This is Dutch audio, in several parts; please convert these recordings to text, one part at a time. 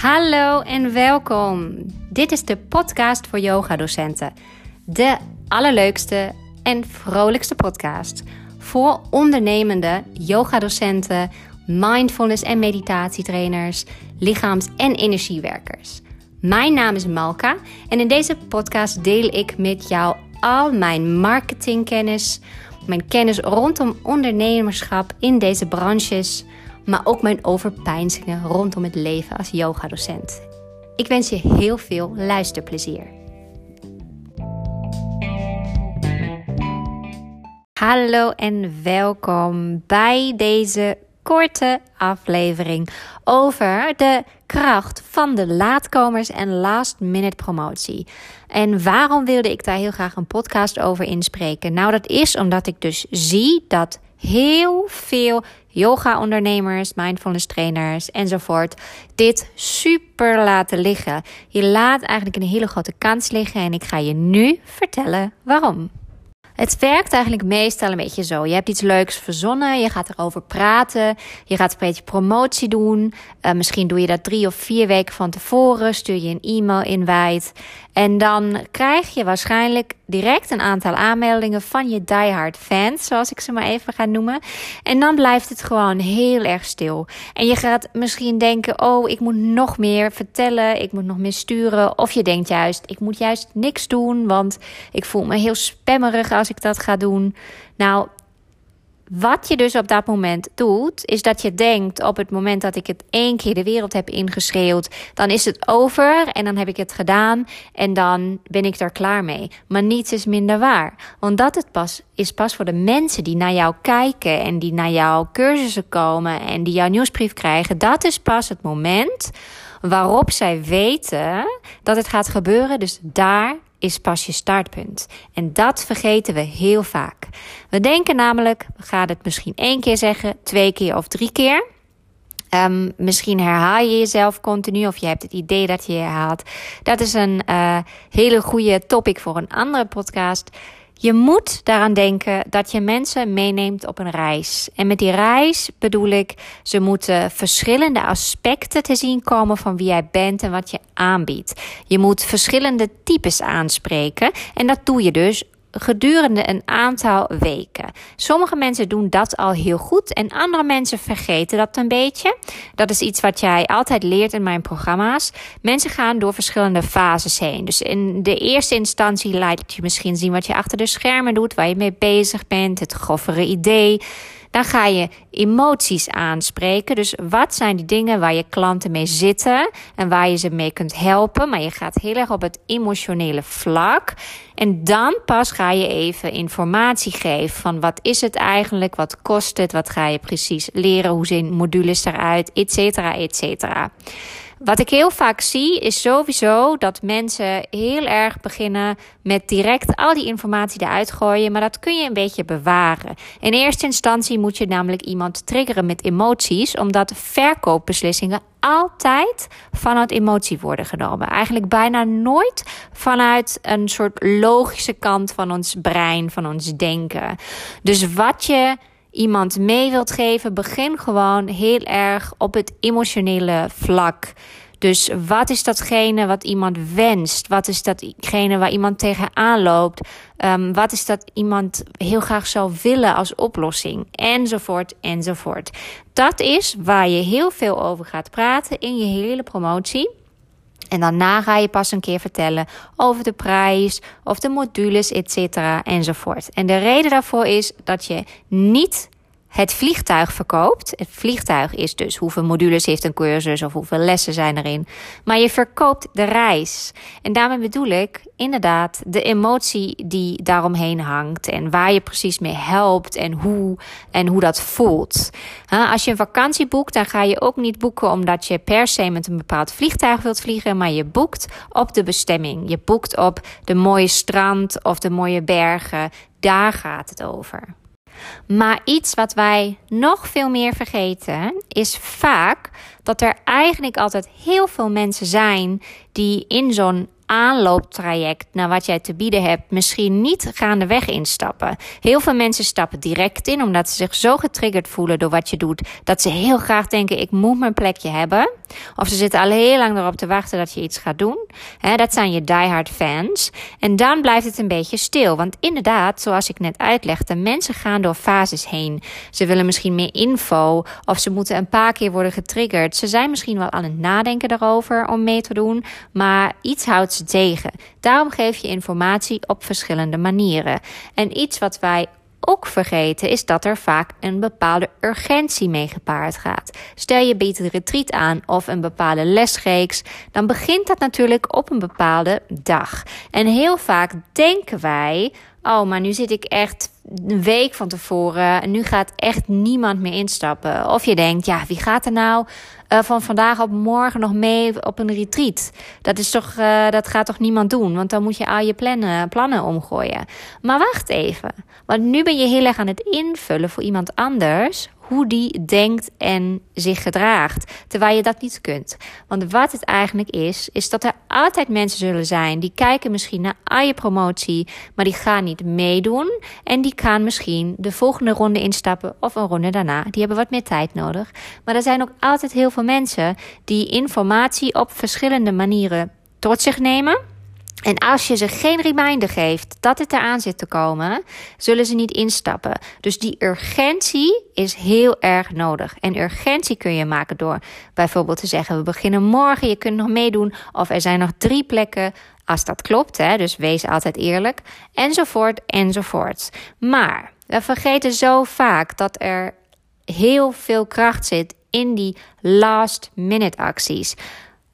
Hallo en welkom. Dit is de podcast voor yogadocenten. De allerleukste en vrolijkste podcast voor ondernemende yogadocenten, mindfulness en meditatietrainers, lichaams- en energiewerkers. Mijn naam is Malka en in deze podcast deel ik met jou al mijn marketingkennis, mijn kennis rondom ondernemerschap in deze branches maar ook mijn overpeinzingen rondom het leven als yogadocent. Ik wens je heel veel luisterplezier. Hallo en welkom bij deze korte aflevering over de kracht van de laatkomers en last minute promotie. En waarom wilde ik daar heel graag een podcast over inspreken? Nou, dat is omdat ik dus zie dat heel veel yoga-ondernemers, mindfulness trainers enzovoort dit super laten liggen. Je laat eigenlijk een hele grote kans liggen en ik ga je nu vertellen waarom. Het werkt eigenlijk meestal een beetje zo. Je hebt iets leuks verzonnen, je gaat erover praten, je gaat een beetje promotie doen. Uh, misschien doe je dat drie of vier weken van tevoren, stuur je een e-mail invite. En dan krijg je waarschijnlijk direct een aantal aanmeldingen van je diehard fans, zoals ik ze maar even ga noemen. En dan blijft het gewoon heel erg stil. En je gaat misschien denken: oh, ik moet nog meer vertellen, ik moet nog meer sturen. Of je denkt juist: ik moet juist niks doen, want ik voel me heel spammerig als ik dat ga doen. Nou, wat je dus op dat moment doet, is dat je denkt op het moment dat ik het één keer de wereld heb ingeschreeuwd, dan is het over en dan heb ik het gedaan en dan ben ik er klaar mee. Maar niets is minder waar. Want dat het pas, is pas voor de mensen die naar jou kijken en die naar jouw cursussen komen en die jouw nieuwsbrief krijgen. Dat is pas het moment waarop zij weten dat het gaat gebeuren. Dus daar is pas je startpunt. En dat vergeten we heel vaak. We denken namelijk, we gaan het misschien één keer zeggen, twee keer of drie keer. Um, misschien herhaal je jezelf continu of je hebt het idee dat je herhaalt. Dat is een uh, hele goede topic voor een andere podcast. Je moet daaraan denken dat je mensen meeneemt op een reis. En met die reis bedoel ik, ze moeten verschillende aspecten te zien komen van wie jij bent en wat je aanbiedt. Je moet verschillende types aanspreken. En dat doe je dus gedurende een aantal weken. Sommige mensen doen dat al heel goed en andere mensen vergeten dat een beetje. Dat is iets wat jij altijd leert in mijn programma's. Mensen gaan door verschillende fases heen. Dus in de eerste instantie laat je misschien zien wat je achter de schermen doet, waar je mee bezig bent, het groffere idee. Dan ga je emoties aanspreken. Dus wat zijn die dingen waar je klanten mee zitten en waar je ze mee kunt helpen. Maar je gaat heel erg op het emotionele vlak. En dan pas ga je even informatie geven van wat is het eigenlijk, wat kost het, wat ga je precies leren, hoe zien modules eruit, et cetera, et cetera. Wat ik heel vaak zie is sowieso dat mensen heel erg beginnen met direct al die informatie eruit gooien, maar dat kun je een beetje bewaren. In eerste instantie moet je namelijk iemand triggeren met emoties, omdat verkoopbeslissingen altijd vanuit emotie worden genomen. Eigenlijk bijna nooit vanuit een soort logische kant van ons brein, van ons denken. Dus wat je iemand mee wilt geven, begin gewoon heel erg op het emotionele vlak. Dus wat is datgene wat iemand wenst? Wat is datgene waar iemand tegenaan loopt? Um, wat is dat iemand heel graag zou willen als oplossing? Enzovoort, enzovoort. Dat is waar je heel veel over gaat praten in je hele promotie. En daarna ga je pas een keer vertellen over de prijs of de modules, etc. enzovoort. En de reden daarvoor is dat je niet het vliegtuig verkoopt. Het vliegtuig is dus hoeveel modules heeft een cursus of hoeveel lessen zijn erin. Maar je verkoopt de reis. En daarmee bedoel ik inderdaad de emotie die daaromheen hangt. En waar je precies mee helpt en hoe en hoe dat voelt. Als je een vakantie boekt, dan ga je ook niet boeken omdat je per se met een bepaald vliegtuig wilt vliegen. Maar je boekt op de bestemming. Je boekt op de mooie strand of de mooie bergen. Daar gaat het over. Maar iets wat wij nog veel meer vergeten is vaak dat er eigenlijk altijd heel veel mensen zijn die in zo'n aanlooptraject naar wat jij te bieden hebt misschien niet gaandeweg instappen. Heel veel mensen stappen direct in omdat ze zich zo getriggerd voelen door wat je doet dat ze heel graag denken ik moet mijn plekje hebben. Of ze zitten al heel lang erop te wachten dat je iets gaat doen. dat zijn je diehard fans. En dan blijft het een beetje stil. Want inderdaad, zoals ik net uitlegde, mensen gaan door fases heen. Ze willen misschien meer info of ze moeten een paar keer worden getriggerd. Ze zijn misschien wel aan het nadenken daarover om mee te doen, maar iets houdt ze tegen. Daarom geef je informatie op verschillende manieren. En iets wat wij ook vergeten is dat er vaak een bepaalde urgentie mee gepaard gaat. Stel je biedt een retreat aan of een bepaalde lesreeks, dan begint dat natuurlijk op een bepaalde dag. En heel vaak denken wij: oh, maar nu zit ik echt een week van tevoren en nu gaat echt niemand meer instappen. Of je denkt: ja, wie gaat er nou uh, van vandaag op morgen nog mee op een retreat. Dat, is toch, uh, dat gaat toch niemand doen? Want dan moet je al je plannen, plannen omgooien. Maar wacht even. Want nu ben je heel erg aan het invullen voor iemand anders hoe die denkt en zich gedraagt. Terwijl je dat niet kunt. Want wat het eigenlijk is, is dat er altijd mensen zullen zijn die kijken misschien naar je promotie, maar die gaan niet meedoen. En die gaan misschien de volgende ronde instappen of een ronde daarna. Die hebben wat meer tijd nodig. Maar er zijn ook altijd heel veel mensen die informatie op verschillende manieren tot zich nemen en als je ze geen reminder geeft dat het eraan zit te komen, zullen ze niet instappen. Dus die urgentie is heel erg nodig. En urgentie kun je maken door bijvoorbeeld te zeggen: we beginnen morgen, je kunt nog meedoen. Of er zijn nog drie plekken. Als dat klopt, hè, dus wees altijd eerlijk. Enzovoort, enzovoort. Maar we vergeten zo vaak dat er heel veel kracht zit in die last minute acties.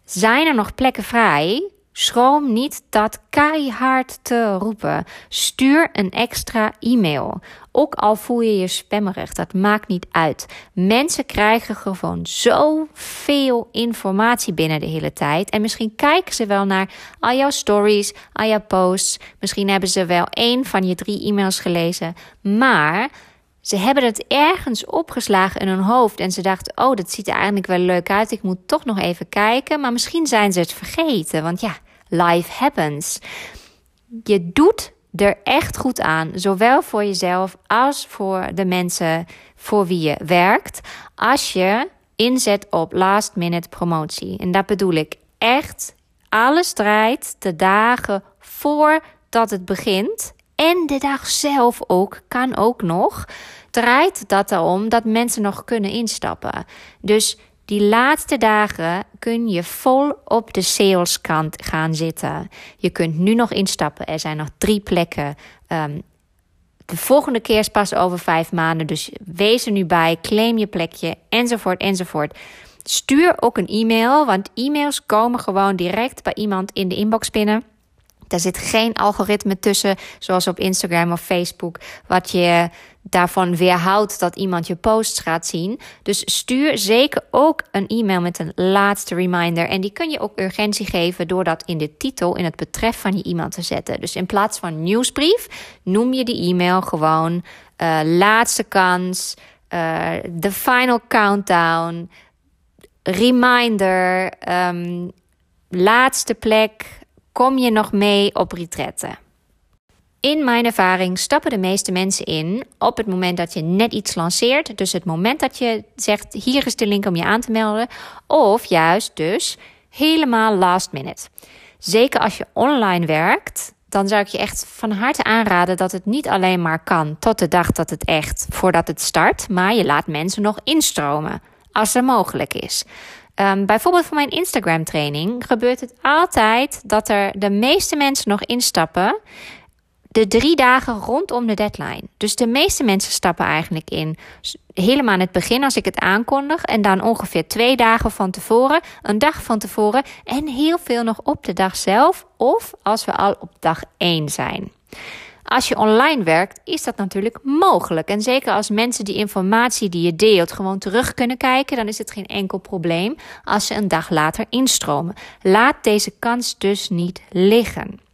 Zijn er nog plekken vrij? Schroom niet dat keihard te roepen. Stuur een extra e-mail. Ook al voel je je spammerig, dat maakt niet uit. Mensen krijgen gewoon zoveel informatie binnen de hele tijd. En misschien kijken ze wel naar al jouw stories, al jouw posts. Misschien hebben ze wel één van je drie e-mails gelezen. Maar ze hebben het ergens opgeslagen in hun hoofd en ze dachten: Oh, dat ziet er eigenlijk wel leuk uit. Ik moet toch nog even kijken. Maar misschien zijn ze het vergeten. Want ja, life happens. Je doet er echt goed aan, zowel voor jezelf als voor de mensen voor wie je werkt, als je inzet op last minute promotie. En dat bedoel ik echt. Alles draait de dagen voordat het begint. En de dag zelf ook, kan ook nog. Draait dat erom dat mensen nog kunnen instappen. Dus die laatste dagen kun je vol op de saleskant gaan zitten. Je kunt nu nog instappen. Er zijn nog drie plekken. Um, de volgende keer is pas over vijf maanden. Dus wees er nu bij. Claim je plekje. Enzovoort, enzovoort. Stuur ook een e-mail. Want e-mails komen gewoon direct bij iemand in de inbox binnen. Daar zit geen algoritme tussen, zoals op Instagram of Facebook, wat je daarvan weerhoudt dat iemand je posts gaat zien. Dus stuur zeker ook een e-mail met een laatste reminder. En die kun je ook urgentie geven door dat in de titel, in het betref van je e-mail te zetten. Dus in plaats van nieuwsbrief, noem je die e-mail gewoon uh, laatste kans, uh, the final countdown, reminder, um, laatste plek. Kom je nog mee op retretten? In mijn ervaring stappen de meeste mensen in op het moment dat je net iets lanceert. Dus het moment dat je zegt: hier is de link om je aan te melden. Of juist dus helemaal last minute. Zeker als je online werkt, dan zou ik je echt van harte aanraden dat het niet alleen maar kan tot de dag dat het echt voordat het start, maar je laat mensen nog instromen als er mogelijk is. Um, bijvoorbeeld voor mijn Instagram training gebeurt het altijd dat er de meeste mensen nog instappen de drie dagen rondom de deadline. Dus de meeste mensen stappen eigenlijk in helemaal aan het begin als ik het aankondig. En dan ongeveer twee dagen van tevoren, een dag van tevoren. En heel veel nog op de dag zelf of als we al op dag één zijn. Als je online werkt, is dat natuurlijk mogelijk. En zeker als mensen die informatie die je deelt gewoon terug kunnen kijken, dan is het geen enkel probleem als ze een dag later instromen. Laat deze kans dus niet liggen.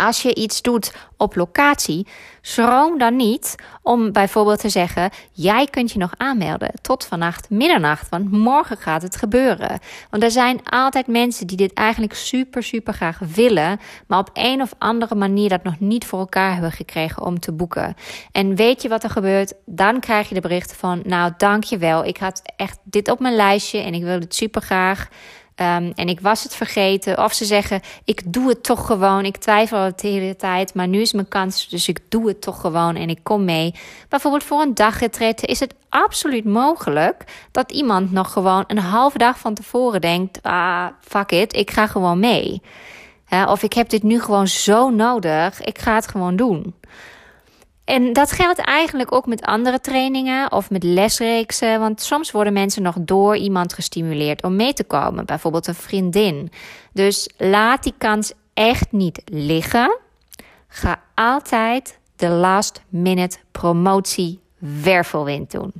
Als je iets doet op locatie, schroom dan niet om bijvoorbeeld te zeggen: Jij kunt je nog aanmelden tot vannacht middernacht, want morgen gaat het gebeuren. Want er zijn altijd mensen die dit eigenlijk super, super graag willen, maar op een of andere manier dat nog niet voor elkaar hebben gekregen om te boeken. En weet je wat er gebeurt? Dan krijg je de bericht van: Nou, dankjewel, ik had echt dit op mijn lijstje en ik wil het super graag. Um, en ik was het vergeten. Of ze zeggen: Ik doe het toch gewoon. Ik twijfel het de hele tijd. Maar nu is mijn kans. Dus ik doe het toch gewoon. En ik kom mee. Bijvoorbeeld voor een dagretreat is het absoluut mogelijk dat iemand nog gewoon een halve dag van tevoren denkt: Ah, fuck it. Ik ga gewoon mee. of ik heb dit nu gewoon zo nodig. Ik ga het gewoon doen. En dat geldt eigenlijk ook met andere trainingen of met lesreeksen. Want soms worden mensen nog door iemand gestimuleerd om mee te komen. Bijvoorbeeld een vriendin. Dus laat die kans echt niet liggen. Ga altijd de last minute promotie wervelwind doen.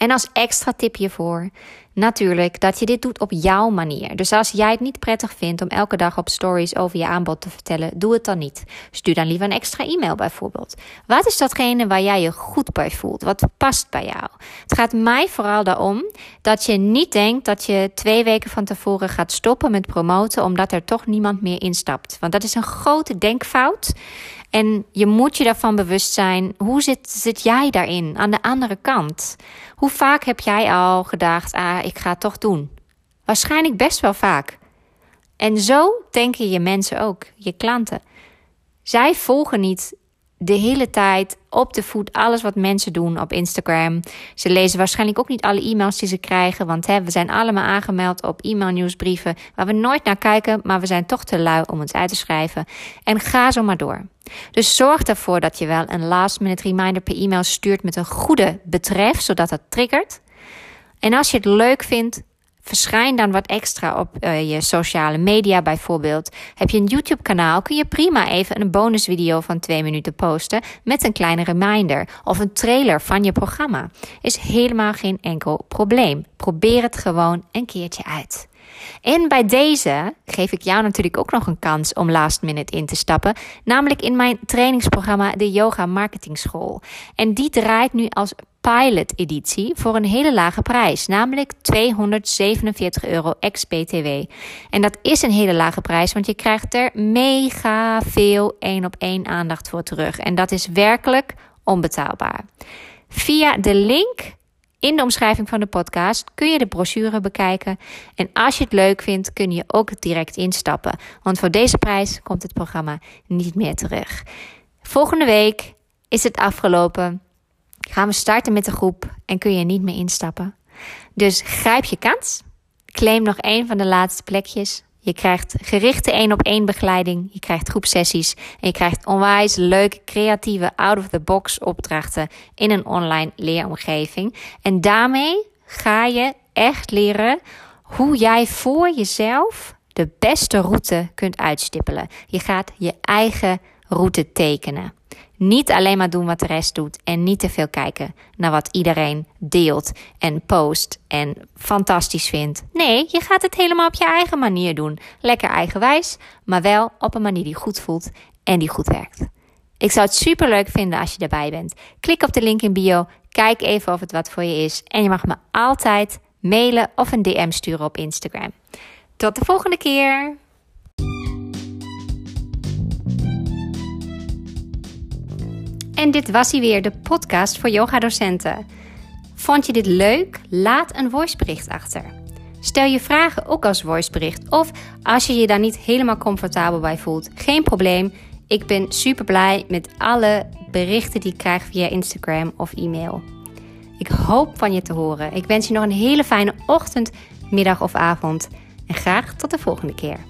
En als extra tip hiervoor, natuurlijk dat je dit doet op jouw manier. Dus als jij het niet prettig vindt om elke dag op stories over je aanbod te vertellen, doe het dan niet. Stuur dan liever een extra e-mail bijvoorbeeld. Wat is datgene waar jij je goed bij voelt? Wat past bij jou? Het gaat mij vooral daarom dat je niet denkt dat je twee weken van tevoren gaat stoppen met promoten omdat er toch niemand meer instapt. Want dat is een grote denkfout. En je moet je daarvan bewust zijn. Hoe zit, zit jij daarin aan de andere kant? Hoe vaak heb jij al gedacht: ah, ik ga het toch doen? Waarschijnlijk best wel vaak. En zo denken je mensen ook, je klanten. Zij volgen niet de hele tijd op de voet alles wat mensen doen op Instagram. Ze lezen waarschijnlijk ook niet alle e-mails die ze krijgen, want hè, we zijn allemaal aangemeld op e-mailnieuwsbrieven waar we nooit naar kijken, maar we zijn toch te lui om het uit te schrijven. En ga zo maar door. Dus zorg ervoor dat je wel een last minute reminder per e-mail stuurt met een goede betref, zodat het triggert. En als je het leuk vindt, verschijn dan wat extra op uh, je sociale media bijvoorbeeld. Heb je een YouTube kanaal, kun je prima even een bonusvideo van twee minuten posten met een kleine reminder of een trailer van je programma. Is helemaal geen enkel probleem. Probeer het gewoon een keertje uit. En bij deze geef ik jou natuurlijk ook nog een kans om last minute in te stappen, namelijk in mijn trainingsprogramma de Yoga Marketing School. En die draait nu als pilot editie voor een hele lage prijs, namelijk 247 euro ex-BTW. En dat is een hele lage prijs, want je krijgt er mega veel één op één aandacht voor terug. En dat is werkelijk onbetaalbaar. Via de link in de omschrijving van de podcast kun je de brochure bekijken. En als je het leuk vindt, kun je ook direct instappen. Want voor deze prijs komt het programma niet meer terug. Volgende week is het afgelopen. Gaan we starten met de groep en kun je niet meer instappen. Dus grijp je kans. Claim nog een van de laatste plekjes. Je krijgt gerichte één op één begeleiding. Je krijgt groepsessies. En je krijgt onwijs leuke, creatieve, out-of-the-box opdrachten in een online leeromgeving. En daarmee ga je echt leren hoe jij voor jezelf de beste route kunt uitstippelen. Je gaat je eigen route tekenen. Niet alleen maar doen wat de rest doet en niet te veel kijken naar wat iedereen deelt en post en fantastisch vindt. Nee, je gaat het helemaal op je eigen manier doen. Lekker eigenwijs, maar wel op een manier die goed voelt en die goed werkt. Ik zou het super leuk vinden als je erbij bent. Klik op de link in bio, kijk even of het wat voor je is en je mag me altijd mailen of een DM sturen op Instagram. Tot de volgende keer! En dit was hij weer, de podcast voor yogadocenten. Vond je dit leuk? Laat een voicebericht achter. Stel je vragen ook als voicebericht. Of als je je daar niet helemaal comfortabel bij voelt, geen probleem. Ik ben super blij met alle berichten die ik krijg via Instagram of e-mail. Ik hoop van je te horen. Ik wens je nog een hele fijne ochtend, middag of avond. En graag tot de volgende keer.